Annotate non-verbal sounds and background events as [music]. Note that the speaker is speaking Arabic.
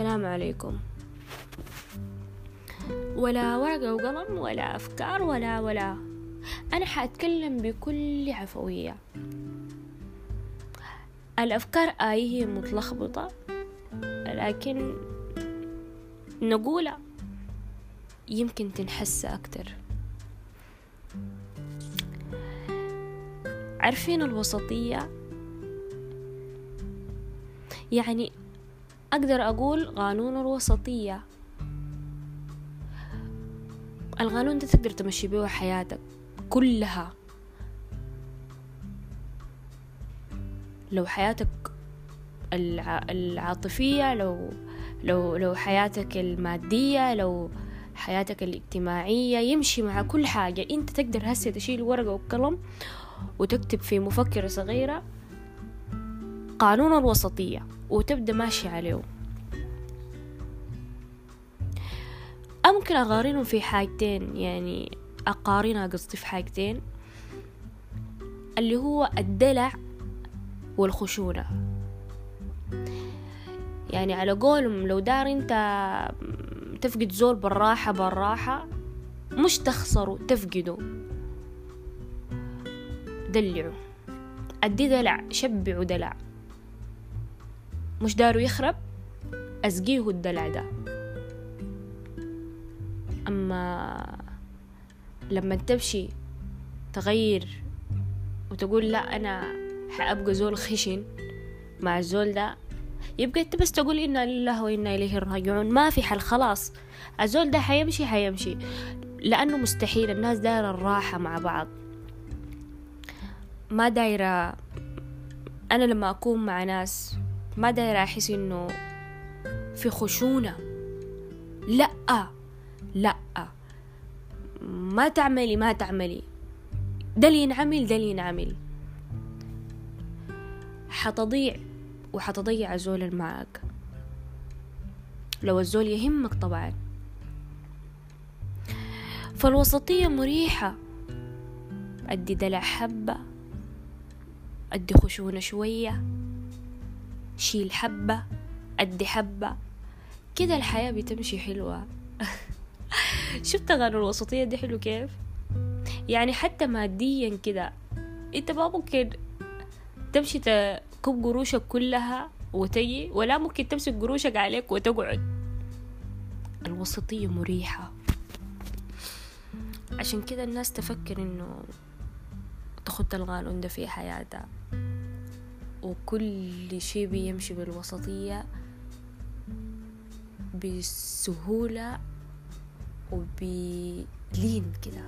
السلام عليكم. ولا ورقة وقلم ولا أفكار ولا ولا. أنا حأتكلم بكل عفوية. الأفكار آي هي متلخبطة لكن نقولها يمكن تنحس أكتر. عارفين الوسطية؟ يعني أقدر أقول قانون الوسطية. القانون ده تقدر تمشي بيه حياتك كلها. لو حياتك العاطفية لو لو لو حياتك المادية لو حياتك الاجتماعية يمشي مع كل حاجة. أنت تقدر هسه تشيل ورقة وقلم وتكتب في مفكرة صغيرة قانون الوسطية وتبدأ ماشي عليه. ممكن أقارنهم في حاجتين يعني أقارنها قصدي في حاجتين. اللي هو الدلع والخشونة. يعني على قولهم لو دار أنت تفقد زول بالراحة بالراحة مش تخسره تفقده. دلعه. أدي دلع شبعه دلع. مش داره يخرب؟ أسقيه الدلع ده. أما لما تمشي تغير وتقول لا أنا حأبقى زول خشن مع الزول ده يبقى أنت بس تقول إنا لله وإنا إليه راجعون. ما في حل خلاص. الزول ده حيمشي حيمشي. لأنه مستحيل الناس دايرة الراحة مع بعض. ما دايرة أنا لما أكون مع ناس ما دايرة أحس إنه في خشونة؟ لأ لأ. ما تعملي ما تعملي. ده اللي ينعمل ده اللي ينعمل حتضيع وحتضيع الزول معاك. لو الزول يهمك طبعا. فالوسطية مريحة. أدي دلع حبة. أدي خشونة شوية. شيل حبة أدي حبة. كده الحياة بتمشي حلوة. [laughs] شفت غير الوسطية دي حلو كيف؟ يعني حتى ماديا كده. انت ما ممكن تمشي تكب قروشك كلها وتجي ولا ممكن تمسك قروشك عليك وتقعد. الوسطية مريحة. عشان كده الناس تفكر إنه تخط القانون ده في حياتها. وكل شي بيمشي بالوسطية بسهولة وبلين كده.